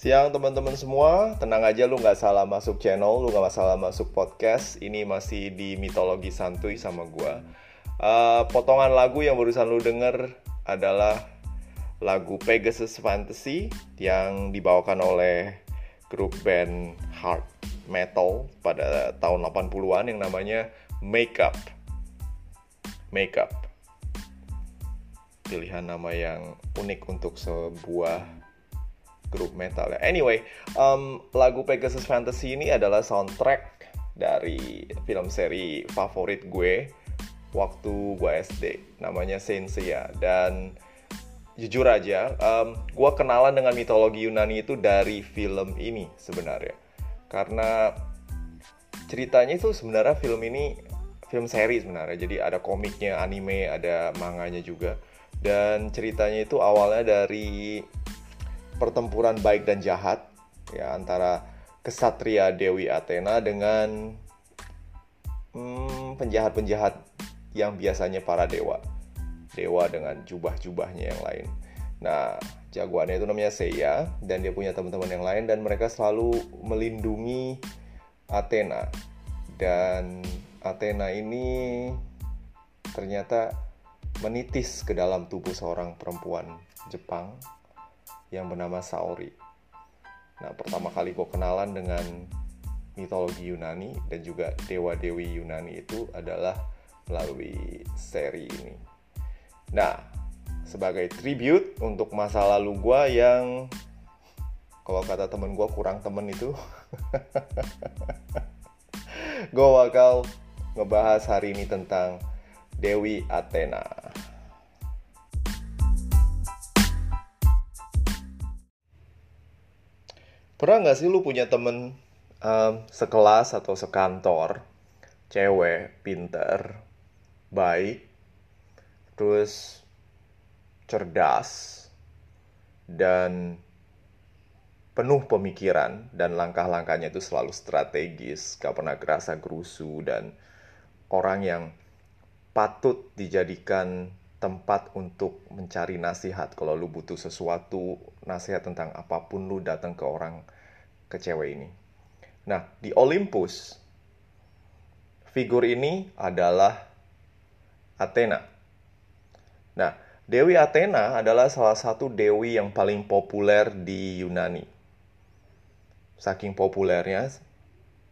Siang teman-teman semua, tenang aja lu nggak salah masuk channel, lu nggak salah masuk podcast. Ini masih di mitologi santuy sama gua. Uh, potongan lagu yang barusan lu denger adalah lagu Pegasus Fantasy yang dibawakan oleh grup band hard metal pada tahun 80-an yang namanya Makeup. Makeup. Pilihan nama yang unik untuk sebuah grup metal ya. Anyway, um, lagu Pegasus Fantasy ini adalah soundtrack dari film seri favorit gue waktu gue SD, namanya Saint Seiya. Dan jujur aja, um, gue kenalan dengan mitologi Yunani itu dari film ini sebenarnya. Karena ceritanya itu sebenarnya film ini film seri sebenarnya. Jadi ada komiknya, anime, ada manganya juga. Dan ceritanya itu awalnya dari pertempuran baik dan jahat ya antara kesatria Dewi Athena dengan hmm, penjahat-penjahat yang biasanya para dewa. Dewa dengan jubah-jubahnya yang lain. Nah, jagoannya itu namanya Seiya dan dia punya teman-teman yang lain dan mereka selalu melindungi Athena. Dan Athena ini ternyata menitis ke dalam tubuh seorang perempuan Jepang yang bernama Saori. Nah, pertama kali gue kenalan dengan mitologi Yunani dan juga dewa-dewi Yunani itu adalah melalui seri ini. Nah, sebagai tribute untuk masa lalu gue yang kalau kata temen gue kurang temen itu, gue bakal ngebahas hari ini tentang Dewi Athena. Pernah nggak sih lu punya temen um, sekelas atau sekantor, cewek, pinter, baik, terus cerdas, dan penuh pemikiran dan langkah-langkahnya itu selalu strategis, gak pernah gerasa gerusu dan orang yang patut dijadikan tempat untuk mencari nasihat kalau lu butuh sesuatu nasihat tentang apa pun lu datang ke orang ke cewek ini. Nah, di Olympus figur ini adalah Athena. Nah, Dewi Athena adalah salah satu dewi yang paling populer di Yunani. Saking populernya,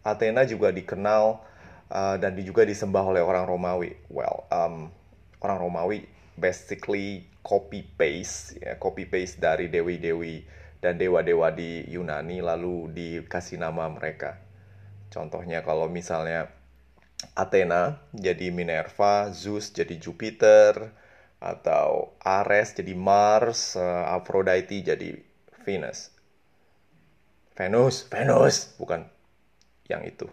Athena juga dikenal uh, dan juga disembah oleh orang Romawi. Well, um, orang Romawi basically copy paste ya copy paste dari dewi-dewi dan dewa-dewa di Yunani lalu dikasih nama mereka. Contohnya kalau misalnya Athena jadi Minerva, Zeus jadi Jupiter, atau Ares jadi Mars, uh, Aphrodite jadi Venus. Venus, Venus, bukan yang itu.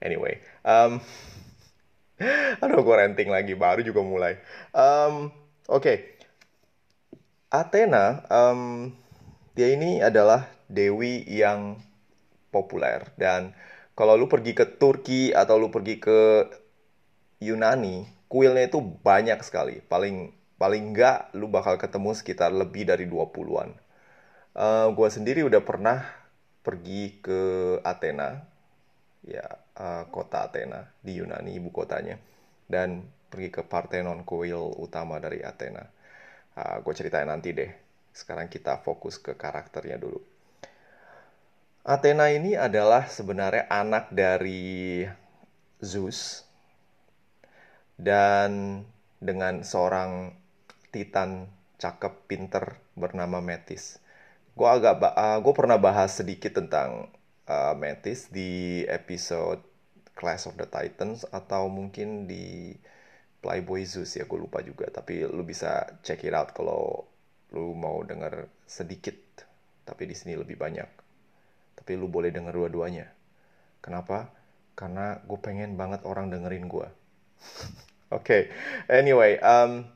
Anyway, um, aduh gue renting lagi, baru juga mulai. Um, Oke, okay. Athena, um, dia ini adalah dewi yang populer dan kalau lu pergi ke Turki atau lu pergi ke Yunani, kuilnya itu banyak sekali. Paling paling enggak lu bakal ketemu sekitar lebih dari 20-an. Uh, gue sendiri udah pernah pergi ke Athena, ya uh, kota Athena di Yunani ibu kotanya, dan pergi ke Parthenon, kuil utama dari Athena. Uh, ah, gue ceritain nanti deh. Sekarang kita fokus ke karakternya dulu. Athena ini adalah sebenarnya anak dari Zeus dan dengan seorang titan cakep pinter bernama Metis. Gue agak uh, ah, gue pernah bahas sedikit tentang uh, Metis di episode Clash of the Titans atau mungkin di Playboy Zeus ya gue lupa juga. Tapi lu bisa check it out kalau lu mau denger sedikit tapi di sini lebih banyak. Tapi lu boleh denger dua-duanya. Kenapa? Karena gue pengen banget orang dengerin gue oke okay. anyway um,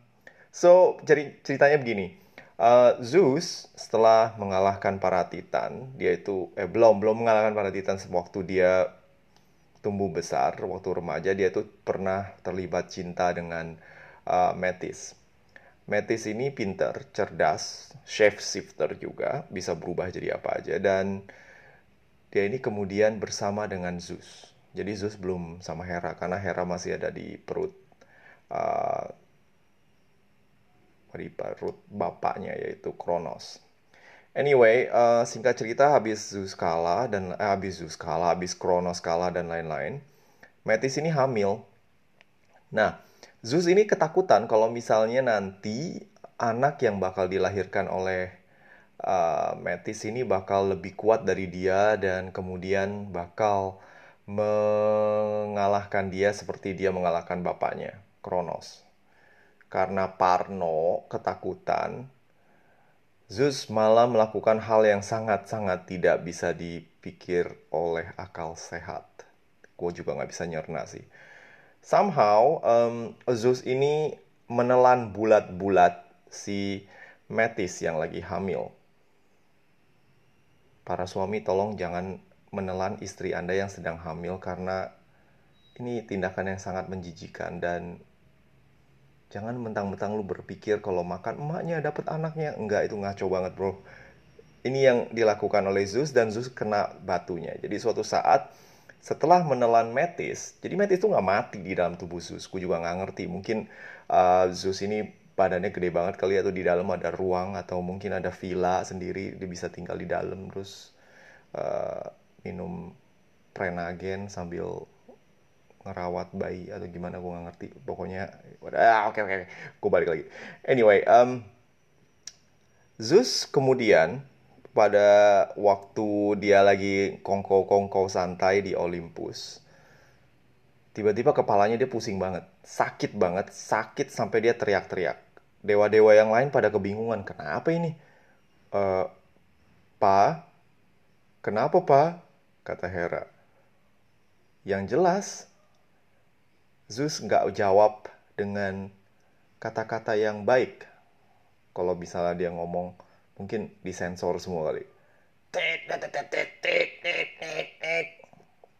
so jadi ceritanya begini. Uh, Zeus setelah mengalahkan para titan dia itu eh belum belum mengalahkan para titan sewaktu dia tumbuh besar waktu remaja dia tuh pernah terlibat cinta dengan uh, Metis. Metis ini pinter, cerdas, chef shifter juga, bisa berubah jadi apa aja. Dan dia ini kemudian bersama dengan Zeus. Jadi Zeus belum sama Hera, karena Hera masih ada di perut uh, di perut bapaknya yaitu Kronos. Anyway, uh, singkat cerita habis Zeus kalah dan eh, habis Zeus kalah, habis Kronos kalah dan lain-lain, Metis ini hamil. Nah, Zeus ini ketakutan kalau misalnya nanti anak yang bakal dilahirkan oleh uh, Metis ini bakal lebih kuat dari dia dan kemudian bakal mengalahkan dia seperti dia mengalahkan bapaknya, Kronos. Karena Parno ketakutan, Zeus malah melakukan hal yang sangat-sangat tidak bisa dipikir oleh akal sehat. Gue juga nggak bisa nyerna sih somehow um, Zeus ini menelan bulat-bulat si Metis yang lagi hamil. Para suami tolong jangan menelan istri Anda yang sedang hamil karena ini tindakan yang sangat menjijikan dan jangan mentang-mentang lu berpikir kalau makan emaknya dapat anaknya enggak itu ngaco banget bro ini yang dilakukan oleh Zeus dan Zeus kena batunya jadi suatu saat setelah menelan Metis, jadi Metis itu nggak mati di dalam tubuh Zeus. Gue juga nggak ngerti. Mungkin uh, Zeus ini badannya gede banget kali atau di dalam ada ruang atau mungkin ada villa sendiri dia bisa tinggal di dalam terus uh, minum prenagen sambil ngerawat bayi atau gimana gue nggak ngerti pokoknya ah, oke oke gue balik lagi anyway um, Zeus kemudian pada waktu dia lagi kongko-kongko santai di Olympus. Tiba-tiba kepalanya dia pusing banget, sakit banget, sakit sampai dia teriak-teriak. Dewa-dewa yang lain pada kebingungan, kenapa ini? E, pa, kenapa pa? Kata Hera. Yang jelas, Zeus nggak jawab dengan kata-kata yang baik. Kalau misalnya dia ngomong, mungkin disensor semua kali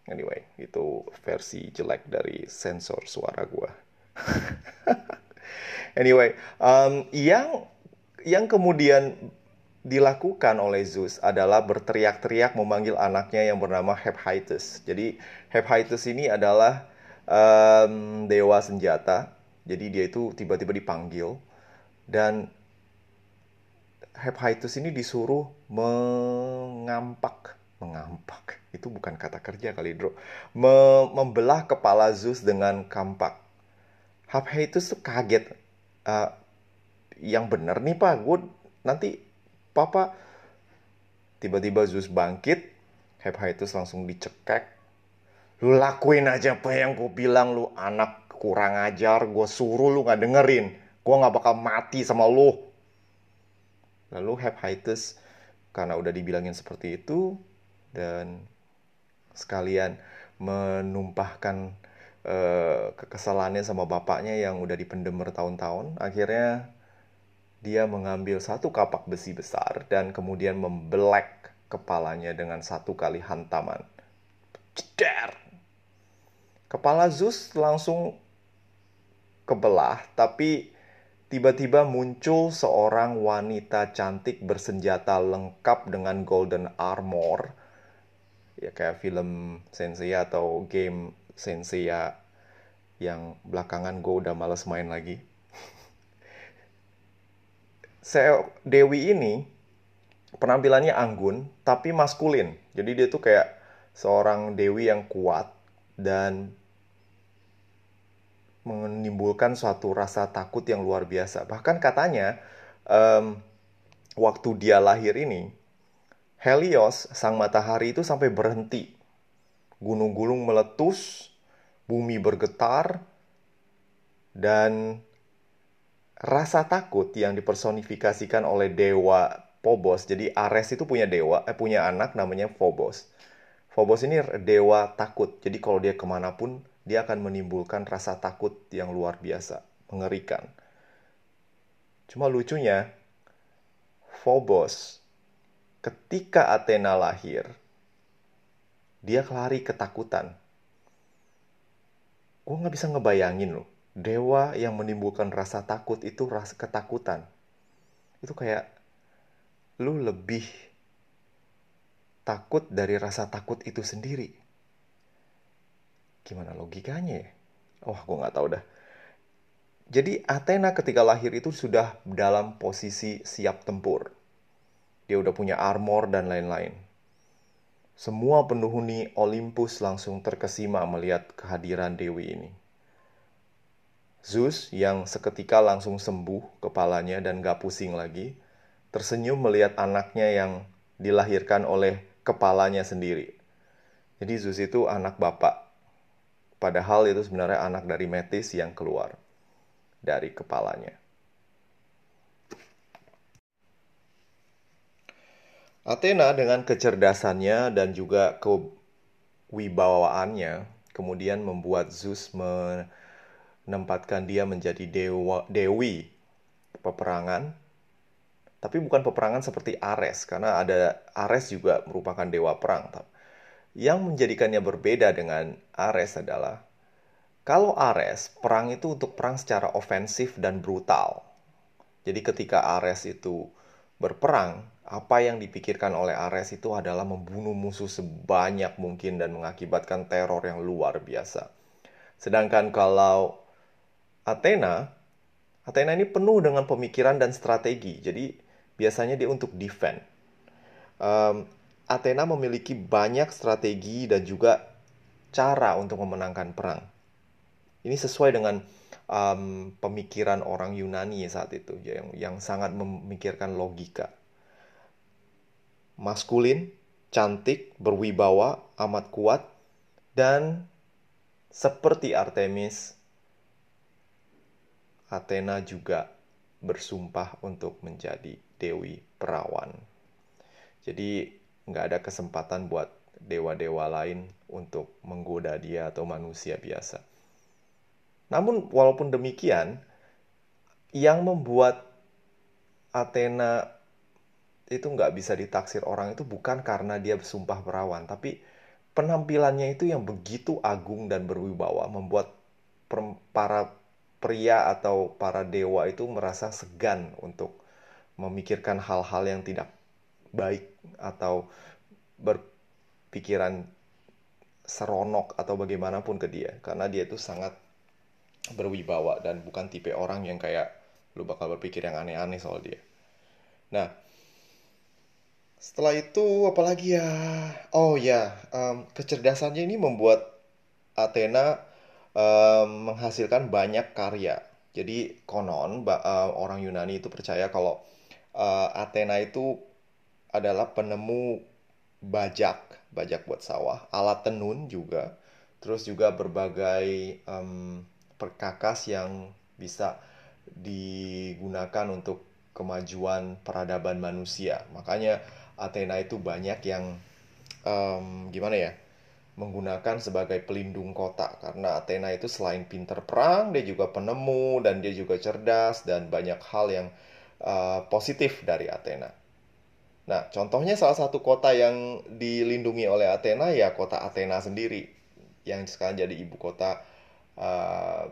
anyway itu versi jelek dari sensor suara gua anyway um, yang yang kemudian dilakukan oleh Zeus adalah berteriak-teriak memanggil anaknya yang bernama Hephaestus. Jadi Hephaestus ini adalah um, dewa senjata. Jadi dia itu tiba-tiba dipanggil. Dan Hephaestus ini disuruh mengampak. Mengampak. Itu bukan kata kerja kali bro Me membelah kepala Zeus dengan kampak. Hephaestus tuh kaget. Uh, yang benar nih pak. Gue nanti papa. Tiba-tiba Zeus bangkit. Hephaestus langsung dicekek lu lakuin aja apa yang gue bilang lu anak kurang ajar gue suruh lu nggak dengerin gue nggak bakal mati sama lu Lalu Hephaestus karena udah dibilangin seperti itu dan sekalian menumpahkan uh, kekesalannya sama bapaknya yang udah dipendem bertahun-tahun, akhirnya dia mengambil satu kapak besi besar dan kemudian membelek kepalanya dengan satu kali hantaman. Ceder! Kepala Zeus langsung kebelah, tapi tiba-tiba muncul seorang wanita cantik bersenjata lengkap dengan golden armor. Ya kayak film Sensei atau game Sensei yang belakangan gue udah males main lagi. Dewi ini penampilannya anggun tapi maskulin. Jadi dia tuh kayak seorang dewi yang kuat dan menimbulkan suatu rasa takut yang luar biasa. Bahkan katanya um, waktu dia lahir ini, Helios, sang matahari itu sampai berhenti. Gunung-gunung meletus, bumi bergetar, dan rasa takut yang dipersonifikasikan oleh dewa Phobos. Jadi Ares itu punya dewa, eh, punya anak namanya Phobos. Phobos ini dewa takut. Jadi kalau dia ke mana pun dia akan menimbulkan rasa takut yang luar biasa, mengerikan. Cuma lucunya, Phobos ketika Athena lahir, dia lari ketakutan. Gue nggak bisa ngebayangin loh. dewa yang menimbulkan rasa takut itu rasa ketakutan. Itu kayak lu lebih takut dari rasa takut itu sendiri. Gimana logikanya ya? Wah, gue nggak tahu dah. Jadi Athena ketika lahir itu sudah dalam posisi siap tempur. Dia udah punya armor dan lain-lain. Semua penghuni Olympus langsung terkesima melihat kehadiran dewi ini. Zeus yang seketika langsung sembuh kepalanya dan gak pusing lagi, tersenyum melihat anaknya yang dilahirkan oleh kepalanya sendiri. Jadi Zeus itu anak bapak. Padahal itu sebenarnya anak dari Metis yang keluar dari kepalanya. Athena dengan kecerdasannya dan juga kewibawaannya kemudian membuat Zeus menempatkan dia menjadi dewa dewi peperangan tapi bukan peperangan seperti Ares karena ada Ares juga merupakan dewa perang yang menjadikannya berbeda dengan Ares adalah kalau Ares perang itu untuk perang secara ofensif dan brutal jadi ketika Ares itu berperang apa yang dipikirkan oleh Ares itu adalah membunuh musuh sebanyak mungkin dan mengakibatkan teror yang luar biasa. Sedangkan kalau Athena, Athena ini penuh dengan pemikiran dan strategi. Jadi biasanya dia untuk defend. Um, Athena memiliki banyak strategi dan juga cara untuk memenangkan perang. Ini sesuai dengan um, pemikiran orang Yunani saat itu, yang, yang sangat memikirkan logika maskulin, cantik, berwibawa, amat kuat, dan seperti Artemis, Athena juga bersumpah untuk menjadi dewi perawan. Jadi nggak ada kesempatan buat dewa-dewa lain untuk menggoda dia atau manusia biasa. Namun walaupun demikian, yang membuat Athena itu nggak bisa ditaksir orang itu bukan karena dia bersumpah perawan, tapi penampilannya itu yang begitu agung dan berwibawa membuat para pria atau para dewa itu merasa segan untuk memikirkan hal-hal yang tidak baik atau berpikiran seronok atau bagaimanapun ke dia karena dia itu sangat berwibawa dan bukan tipe orang yang kayak lu bakal berpikir yang aneh-aneh soal dia. Nah, setelah itu apalagi ya? Oh ya, um, kecerdasannya ini membuat Athena um, menghasilkan banyak karya. Jadi konon uh, orang Yunani itu percaya kalau uh, Athena itu adalah penemu bajak, bajak buat sawah, alat tenun juga, terus juga berbagai um, perkakas yang bisa digunakan untuk kemajuan peradaban manusia. Makanya Athena itu banyak yang um, gimana ya menggunakan sebagai pelindung kota karena Athena itu selain pinter perang dia juga penemu dan dia juga cerdas dan banyak hal yang uh, positif dari Athena. Nah, contohnya salah satu kota yang dilindungi oleh Athena ya kota Athena sendiri yang sekarang jadi ibu kota uh,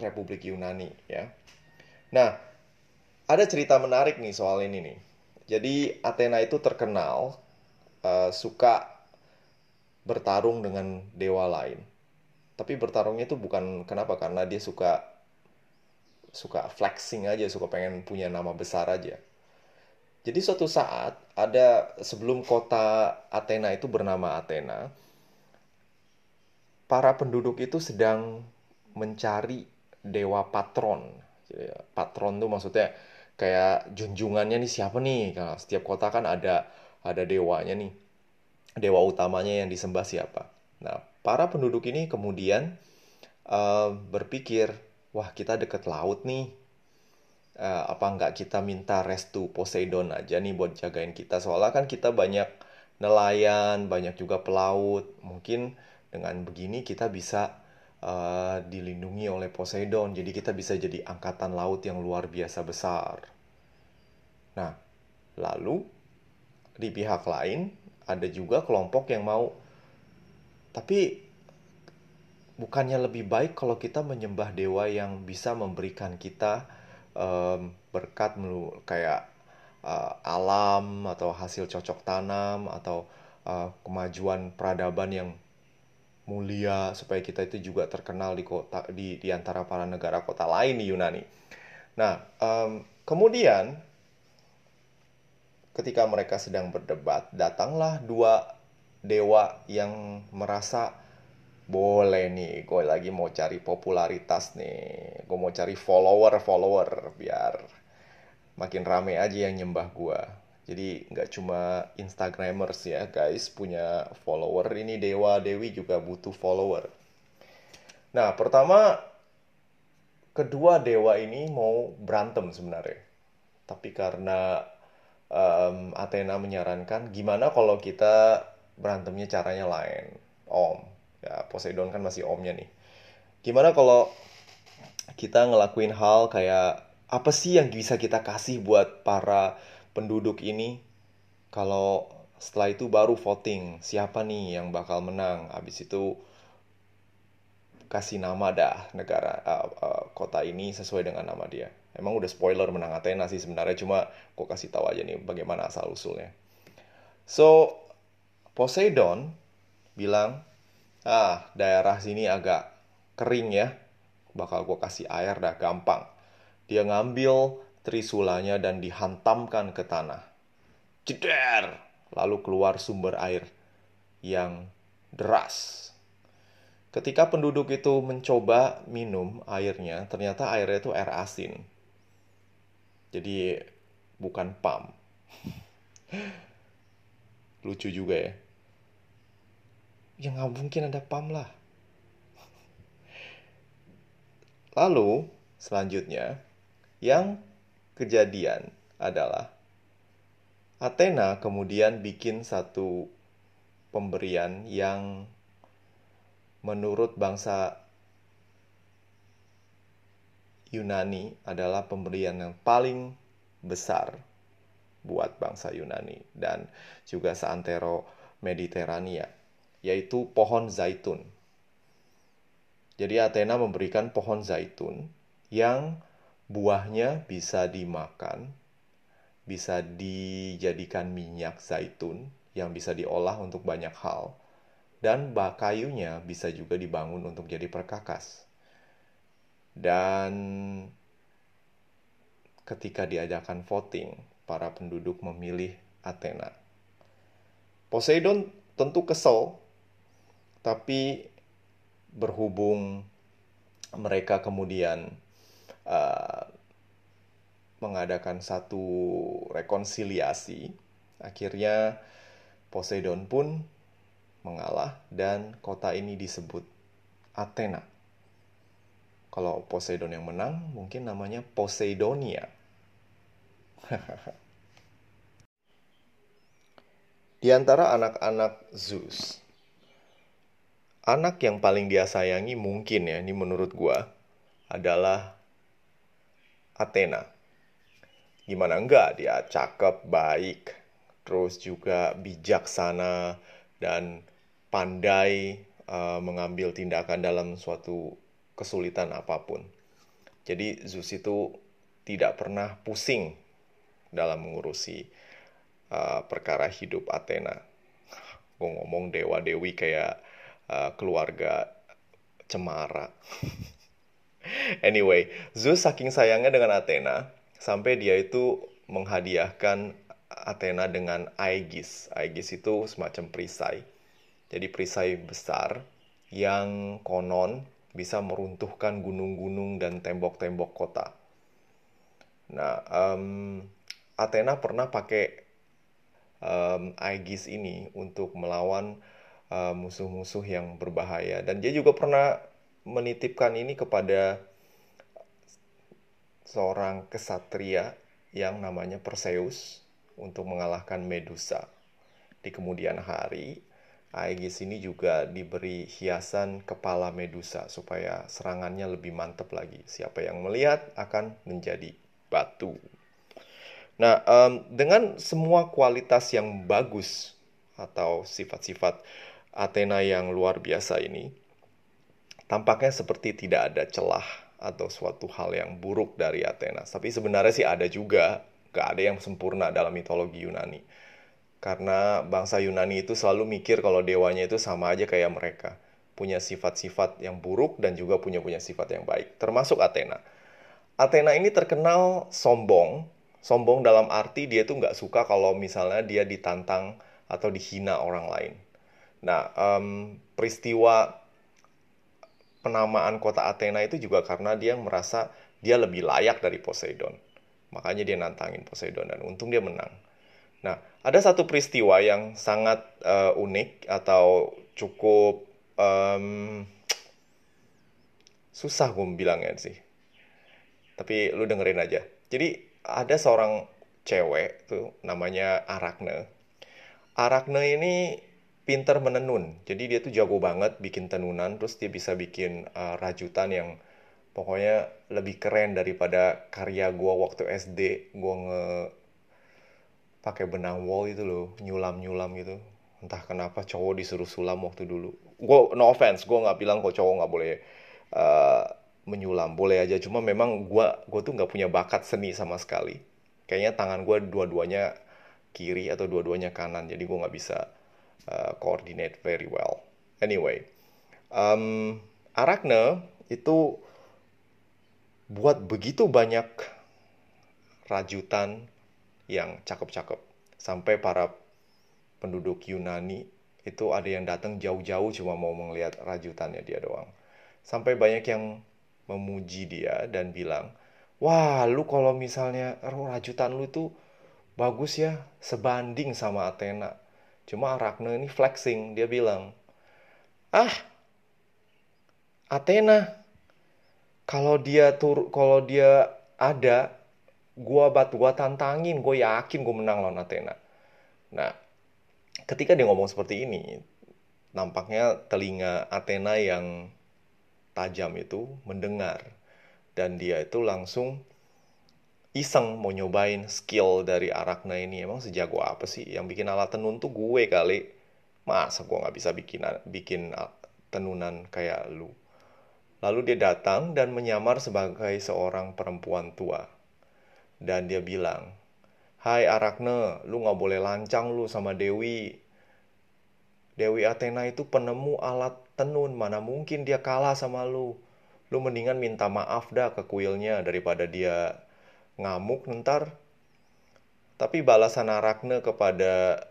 Republik Yunani ya. Nah, ada cerita menarik nih soal ini nih. Jadi Athena itu terkenal uh, suka bertarung dengan dewa lain. Tapi bertarungnya itu bukan kenapa karena dia suka suka flexing aja, suka pengen punya nama besar aja. Jadi suatu saat ada sebelum kota Athena itu bernama Athena, para penduduk itu sedang mencari dewa patron. Jadi, patron tuh maksudnya kayak junjungannya nih siapa nih? Karena setiap kota kan ada ada dewanya nih. Dewa utamanya yang disembah siapa. Nah para penduduk ini kemudian uh, berpikir wah kita deket laut nih uh, apa nggak kita minta restu Poseidon aja nih buat jagain kita soalnya kan kita banyak nelayan banyak juga pelaut mungkin dengan begini kita bisa uh, dilindungi oleh Poseidon. Jadi kita bisa jadi angkatan laut yang luar biasa besar. Nah, lalu di pihak lain ada juga kelompok yang mau tapi bukannya lebih baik kalau kita menyembah dewa yang bisa memberikan kita um, berkat kayak uh, alam atau hasil cocok tanam atau uh, kemajuan peradaban yang mulia supaya kita itu juga terkenal di kota di di antara para negara kota lain di Yunani. Nah, um, kemudian ketika mereka sedang berdebat, datanglah dua dewa yang merasa boleh nih, gue lagi mau cari popularitas nih, gue mau cari follower-follower biar makin rame aja yang nyembah gue. Jadi nggak cuma Instagramers ya guys punya follower, ini Dewa Dewi juga butuh follower. Nah pertama kedua dewa ini mau berantem sebenarnya, tapi karena um, Athena menyarankan gimana kalau kita berantemnya caranya lain, Om. Ya Poseidon kan masih omnya nih. Gimana kalau kita ngelakuin hal kayak apa sih yang bisa kita kasih buat para penduduk ini? Kalau setelah itu baru voting siapa nih yang bakal menang? Habis itu kasih nama dah negara uh, uh, kota ini sesuai dengan nama dia. Emang udah spoiler menang Athena sih sebenarnya cuma kok kasih tahu aja nih bagaimana asal usulnya so Poseidon bilang ah daerah sini agak kering ya bakal gue kasih air dah gampang dia ngambil trisulanya dan dihantamkan ke tanah. Jeder! Lalu keluar sumber air yang deras. Ketika penduduk itu mencoba minum airnya, ternyata airnya itu air asin. Jadi bukan pam. Lucu juga ya. Ya nggak mungkin ada pam lah. Lalu selanjutnya yang kejadian adalah Athena kemudian bikin satu pemberian yang menurut bangsa Yunani adalah pemberian yang paling besar buat bangsa Yunani dan juga seantero Mediterania, yaitu pohon zaitun. Jadi Athena memberikan pohon zaitun yang Buahnya bisa dimakan, bisa dijadikan minyak zaitun yang bisa diolah untuk banyak hal, dan kayunya bisa juga dibangun untuk jadi perkakas. Dan ketika diadakan voting, para penduduk memilih Athena. Poseidon tentu kesel, tapi berhubung mereka kemudian uh, mengadakan satu rekonsiliasi. Akhirnya Poseidon pun mengalah dan kota ini disebut Athena. Kalau Poseidon yang menang, mungkin namanya Poseidonia. Di antara anak-anak Zeus, anak yang paling dia sayangi mungkin ya, ini menurut gua, adalah Athena. Gimana enggak dia cakep, baik, terus juga bijaksana dan pandai uh, mengambil tindakan dalam suatu kesulitan apa pun. Jadi Zeus itu tidak pernah pusing dalam mengurusi uh, perkara hidup Athena. Gue ngomong dewa-dewi kayak uh, keluarga cemara. anyway, Zeus saking sayangnya dengan Athena sampai dia itu menghadiahkan Athena dengan Aegis. Aegis itu semacam perisai. Jadi perisai besar yang konon bisa meruntuhkan gunung-gunung dan tembok-tembok kota. Nah, um, Athena pernah pakai um, Aegis ini untuk melawan musuh-musuh uh, yang berbahaya dan dia juga pernah menitipkan ini kepada seorang kesatria yang namanya Perseus untuk mengalahkan Medusa. Di kemudian hari, Aegis ini juga diberi hiasan kepala Medusa supaya serangannya lebih mantap lagi. Siapa yang melihat akan menjadi batu. Nah, um, dengan semua kualitas yang bagus atau sifat-sifat Athena yang luar biasa ini, tampaknya seperti tidak ada celah atau suatu hal yang buruk dari Athena. Tapi sebenarnya sih ada juga, gak ada yang sempurna dalam mitologi Yunani. Karena bangsa Yunani itu selalu mikir kalau dewanya itu sama aja kayak mereka. Punya sifat-sifat yang buruk dan juga punya punya sifat yang baik. Termasuk Athena. Athena ini terkenal sombong. Sombong dalam arti dia tuh nggak suka kalau misalnya dia ditantang atau dihina orang lain. Nah, um, peristiwa penamaan kota Athena itu juga karena dia merasa dia lebih layak dari Poseidon. Makanya dia nantangin Poseidon dan untung dia menang. Nah, ada satu peristiwa yang sangat uh, unik atau cukup um, susah gue bilangnya sih. Tapi lu dengerin aja. Jadi ada seorang cewek tuh namanya Arakne. Arakne ini pinter menenun. Jadi dia tuh jago banget bikin tenunan, terus dia bisa bikin uh, rajutan yang pokoknya lebih keren daripada karya gua waktu SD. Gua nge pakai benang wol itu loh, nyulam-nyulam gitu. Entah kenapa cowok disuruh sulam waktu dulu. Gua no offense, gua nggak bilang kok cowok nggak boleh uh, menyulam, boleh aja. Cuma memang gua gua tuh nggak punya bakat seni sama sekali. Kayaknya tangan gua dua-duanya kiri atau dua-duanya kanan, jadi gua nggak bisa uh, coordinate very well. Anyway, um, Arachne itu buat begitu banyak rajutan yang cakep-cakep sampai para penduduk Yunani itu ada yang datang jauh-jauh cuma mau melihat rajutannya dia doang. Sampai banyak yang memuji dia dan bilang, "Wah, lu kalau misalnya rajutan lu tuh bagus ya, sebanding sama Athena." Cuma Ragnar ini flexing, dia bilang, ah, Athena, kalau dia tur, kalau dia ada, gua bat gua tantangin, gue yakin gue menang lawan Athena. Nah, ketika dia ngomong seperti ini, nampaknya telinga Athena yang tajam itu mendengar dan dia itu langsung iseng mau nyobain skill dari Arakna ini. Emang sejago apa sih? Yang bikin alat tenun tuh gue kali. Masa gue nggak bisa bikin bikin tenunan kayak lu? Lalu dia datang dan menyamar sebagai seorang perempuan tua. Dan dia bilang Hai Arakne, lu nggak boleh lancang lu sama Dewi. Dewi Athena itu penemu alat tenun, mana mungkin dia kalah sama lu. Lu mendingan minta maaf dah ke kuilnya daripada dia ngamuk ntar tapi balasan Arakne kepada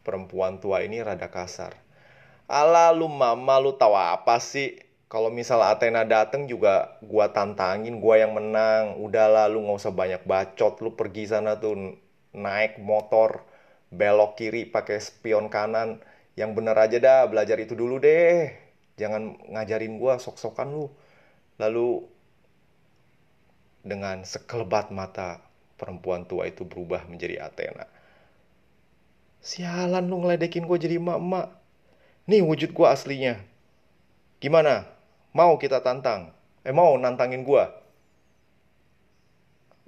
perempuan tua ini rada kasar. Ala lu mama lu tahu apa sih? Kalau misal Athena dateng juga gua tantangin, gua yang menang. Udahlah lu nggak usah banyak bacot, lu pergi sana tuh naik motor belok kiri pakai spion kanan. Yang bener aja dah, belajar itu dulu deh. Jangan ngajarin gua sok-sokan lu. Lalu dengan sekelebat mata perempuan tua itu berubah menjadi Athena. Sialan lu ngeledekin gue jadi emak-emak. Nih wujud gue aslinya. Gimana? Mau kita tantang? Eh mau nantangin gue?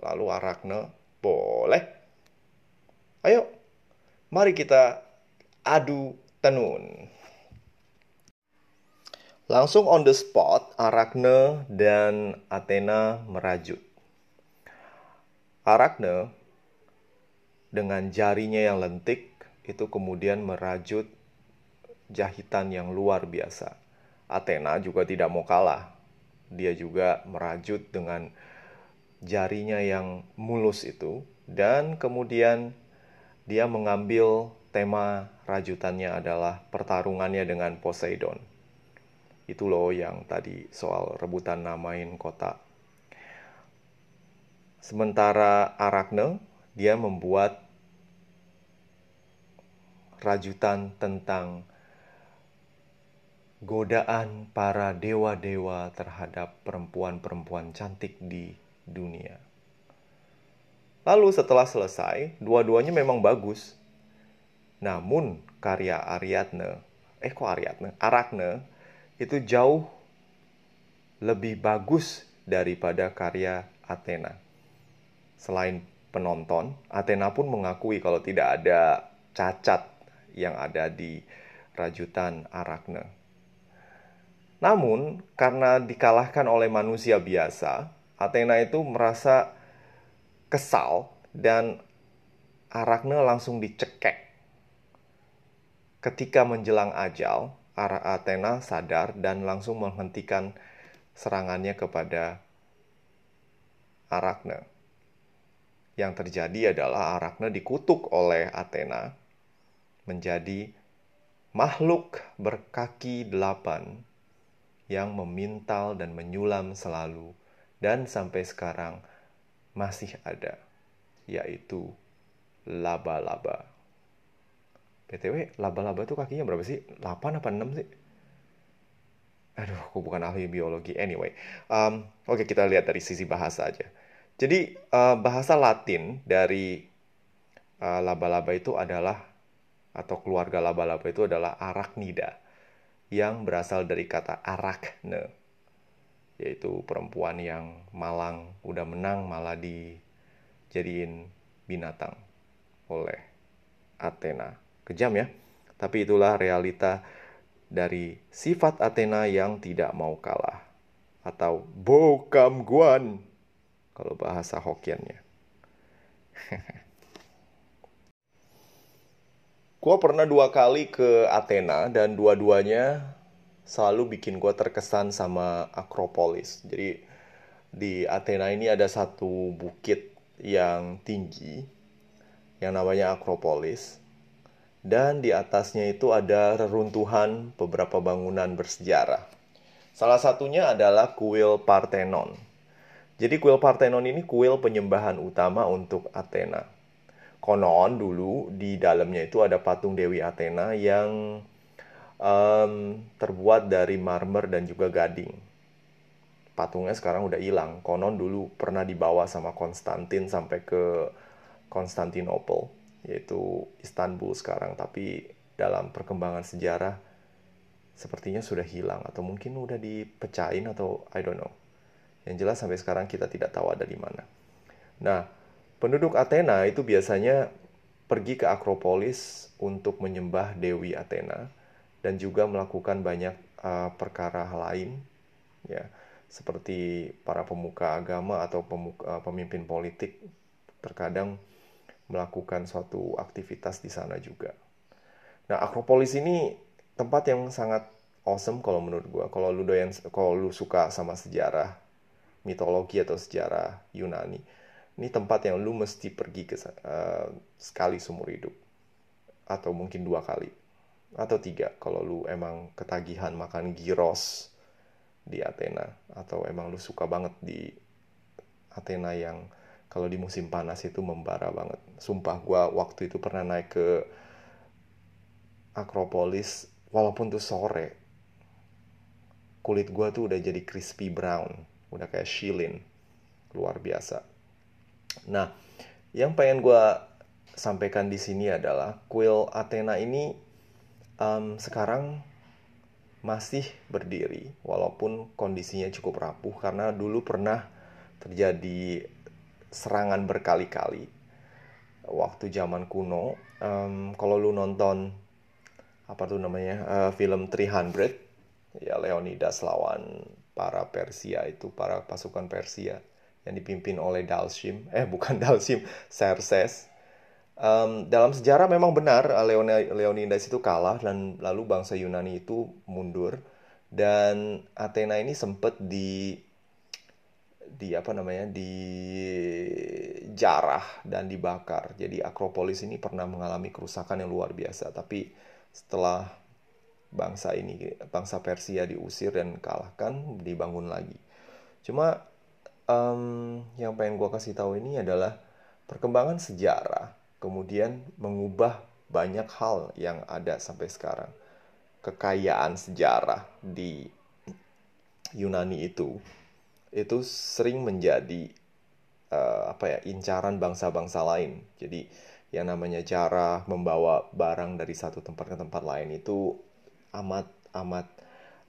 Lalu Arakne, boleh. Ayo, mari kita adu tenun. Langsung on the spot, Arakne dan Athena merajut. Arakne dengan jarinya yang lentik itu kemudian merajut jahitan yang luar biasa. Athena juga tidak mau kalah. Dia juga merajut dengan jarinya yang mulus itu dan kemudian dia mengambil tema rajutannya adalah pertarungannya dengan Poseidon. Itu loh yang tadi soal rebutan namain kota. Sementara Arakne, dia membuat rajutan tentang godaan para dewa-dewa terhadap perempuan-perempuan cantik di dunia. Lalu setelah selesai, dua-duanya memang bagus. Namun karya Ariadne, eh kok Ariadne? Arakne itu jauh lebih bagus daripada karya Athena. Selain penonton, Athena pun mengakui kalau tidak ada cacat yang ada di rajutan Arakne. Namun, karena dikalahkan oleh manusia biasa, Athena itu merasa kesal dan Arakne langsung dicekek. Ketika menjelang ajal, Athena sadar dan langsung menghentikan serangannya kepada Arakne. Yang terjadi adalah Arakne dikutuk oleh Athena menjadi makhluk berkaki delapan yang memintal dan menyulam selalu dan sampai sekarang masih ada, yaitu laba-laba. PTW, laba-laba itu kakinya berapa sih? 8 apa 6 sih? Aduh, aku bukan ahli biologi. Anyway, um, oke okay, kita lihat dari sisi bahasa aja. Jadi, uh, bahasa Latin dari uh, laba-laba itu adalah, atau keluarga laba-laba itu adalah arachnida yang berasal dari kata arakne, yaitu perempuan yang malang, udah menang malah dijadiin binatang oleh Athena. Kejam ya, tapi itulah realita dari sifat Athena yang tidak mau kalah atau bokam guan kalau bahasa Hokiannya. Gue pernah dua kali ke Athena dan dua-duanya selalu bikin gue terkesan sama Akropolis. Jadi di Athena ini ada satu bukit yang tinggi yang namanya Akropolis. Dan di atasnya itu ada reruntuhan beberapa bangunan bersejarah. Salah satunya adalah kuil Parthenon. Jadi kuil Parthenon ini kuil penyembahan utama untuk Athena konon dulu di dalamnya itu ada patung Dewi Athena yang um, terbuat dari marmer dan juga gading. Patungnya sekarang udah hilang. Konon dulu pernah dibawa sama Konstantin sampai ke Konstantinopel, yaitu Istanbul sekarang. Tapi dalam perkembangan sejarah sepertinya sudah hilang atau mungkin udah dipecahin atau I don't know. Yang jelas sampai sekarang kita tidak tahu ada di mana. Nah, Penduduk Athena itu biasanya pergi ke Akropolis untuk menyembah Dewi Athena dan juga melakukan banyak uh, perkara lain ya seperti para pemuka agama atau pemuka, uh, pemimpin politik terkadang melakukan suatu aktivitas di sana juga. Nah, Akropolis ini tempat yang sangat awesome kalau menurut gua. Kalau lu doyan kalau lu suka sama sejarah mitologi atau sejarah Yunani ini tempat yang lu mesti pergi ke uh, sekali seumur hidup atau mungkin dua kali atau tiga kalau lu emang ketagihan makan gyros di Athena atau emang lu suka banget di Athena yang kalau di musim panas itu membara banget. Sumpah gue waktu itu pernah naik ke Akropolis walaupun tuh sore kulit gue tuh udah jadi crispy brown udah kayak shilin luar biasa Nah, yang pengen gue sampaikan di sini adalah kuil Athena ini um, sekarang masih berdiri walaupun kondisinya cukup rapuh karena dulu pernah terjadi serangan berkali-kali waktu zaman kuno. Um, kalau lu nonton apa tuh namanya uh, film 300 ya Leonidas lawan para Persia itu para pasukan Persia yang dipimpin oleh Dalshim, eh bukan Dalshim, Xerxes. Um, dalam sejarah memang benar Leonidas itu kalah dan lalu bangsa Yunani itu mundur dan Athena ini sempat di di apa namanya di jarah dan dibakar. Jadi Akropolis ini pernah mengalami kerusakan yang luar biasa. Tapi setelah bangsa ini bangsa Persia diusir dan kalahkan dibangun lagi. Cuma um, yang pengen gue kasih tahu ini adalah perkembangan sejarah kemudian mengubah banyak hal yang ada sampai sekarang. Kekayaan sejarah di Yunani itu itu sering menjadi uh, apa ya incaran bangsa-bangsa lain. Jadi yang namanya cara membawa barang dari satu tempat ke tempat lain itu amat amat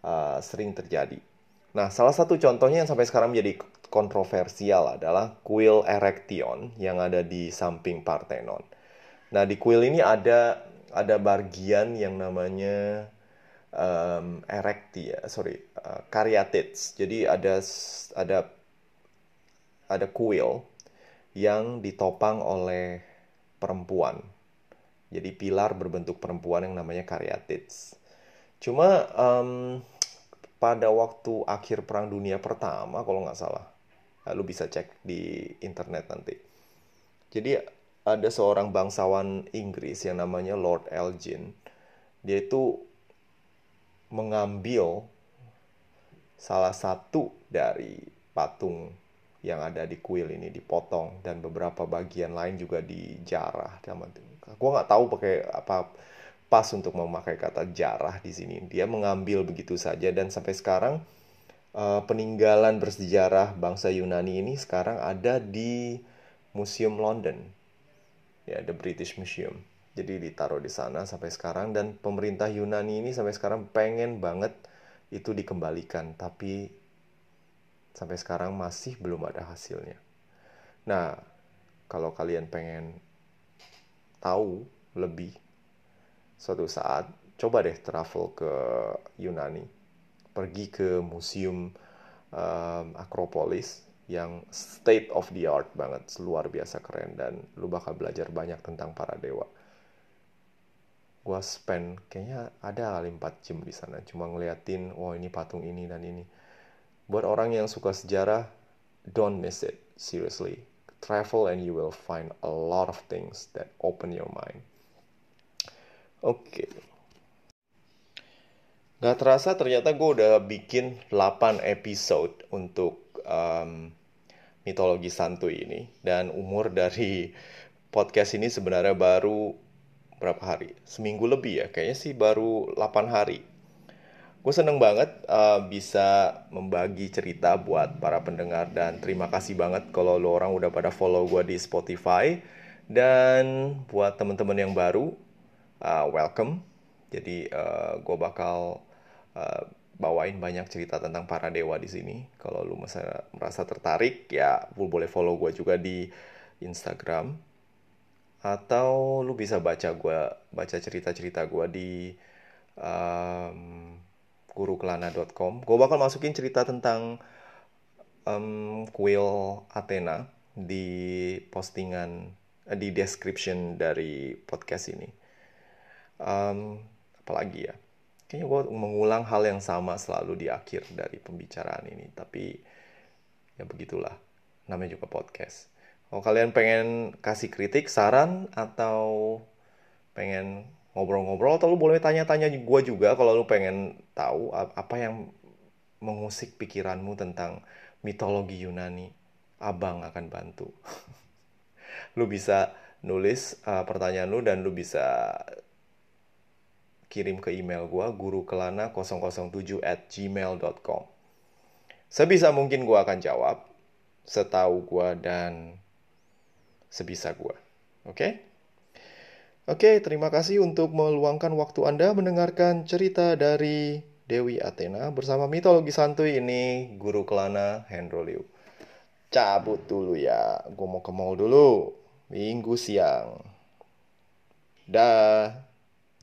uh, sering terjadi. Nah, salah satu contohnya yang sampai sekarang menjadi kontroversial adalah kuil Erection yang ada di samping Parthenon. Nah, di kuil ini ada ada bagian yang namanya um, erecti ya, sorry, uh, Caryatids. Jadi ada ada ada kuil yang ditopang oleh perempuan. Jadi pilar berbentuk perempuan yang namanya Caryatids. Cuma um, pada waktu akhir Perang Dunia Pertama, kalau nggak salah, lu bisa cek di internet nanti. Jadi ada seorang bangsawan Inggris yang namanya Lord Elgin. Dia itu mengambil salah satu dari patung yang ada di kuil ini dipotong dan beberapa bagian lain juga dijarah. Gue nggak tahu pakai apa pas untuk memakai kata jarah di sini. Dia mengambil begitu saja dan sampai sekarang uh, peninggalan bersejarah bangsa Yunani ini sekarang ada di Museum London, ya the British Museum. Jadi ditaruh di sana sampai sekarang dan pemerintah Yunani ini sampai sekarang pengen banget itu dikembalikan, tapi sampai sekarang masih belum ada hasilnya. Nah, kalau kalian pengen tahu lebih suatu saat, coba deh travel ke Yunani. Pergi ke museum um, Akropolis yang state of the art banget, luar biasa keren dan lu bakal belajar banyak tentang para dewa. Gua spend kayaknya ada kali 4 jam di sana cuma ngeliatin, wah oh, ini patung ini dan ini Buat orang yang suka sejarah, don't miss it. Seriously. Travel and you will find a lot of things that open your mind. Oke. Okay. Gak terasa ternyata gue udah bikin 8 episode untuk um, mitologi santuy ini. Dan umur dari podcast ini sebenarnya baru berapa hari? Seminggu lebih ya. Kayaknya sih baru 8 hari gue seneng banget uh, bisa membagi cerita buat para pendengar dan terima kasih banget kalau lo orang udah pada follow gue di Spotify dan buat temen-temen yang baru uh, welcome jadi uh, gue bakal uh, bawain banyak cerita tentang para dewa di sini kalau lo merasa, merasa tertarik ya lo boleh follow gue juga di Instagram atau lu bisa baca gue baca cerita-cerita gue di um, gurukelana.com. Gue bakal masukin cerita tentang um, kuil Athena di postingan uh, di description dari podcast ini. Um, apalagi ya? Kayaknya gue mengulang hal yang sama selalu di akhir dari pembicaraan ini. Tapi ya begitulah. Namanya juga podcast. Kalau kalian pengen kasih kritik, saran, atau pengen ngobrol-ngobrol atau lu boleh tanya-tanya gue juga kalau lu pengen tahu apa yang mengusik pikiranmu tentang mitologi Yunani abang akan bantu. Lu bisa nulis uh, pertanyaan lu dan lu bisa kirim ke email gue gurukelana007 at gmail.com sebisa mungkin gue akan jawab setahu gue dan sebisa gue oke okay? Oke, terima kasih untuk meluangkan waktu Anda mendengarkan cerita dari Dewi Athena bersama mitologi santuy ini Guru Kelana Hendro Liu. Cabut dulu ya, gue mau ke mall dulu. Minggu siang. Dah.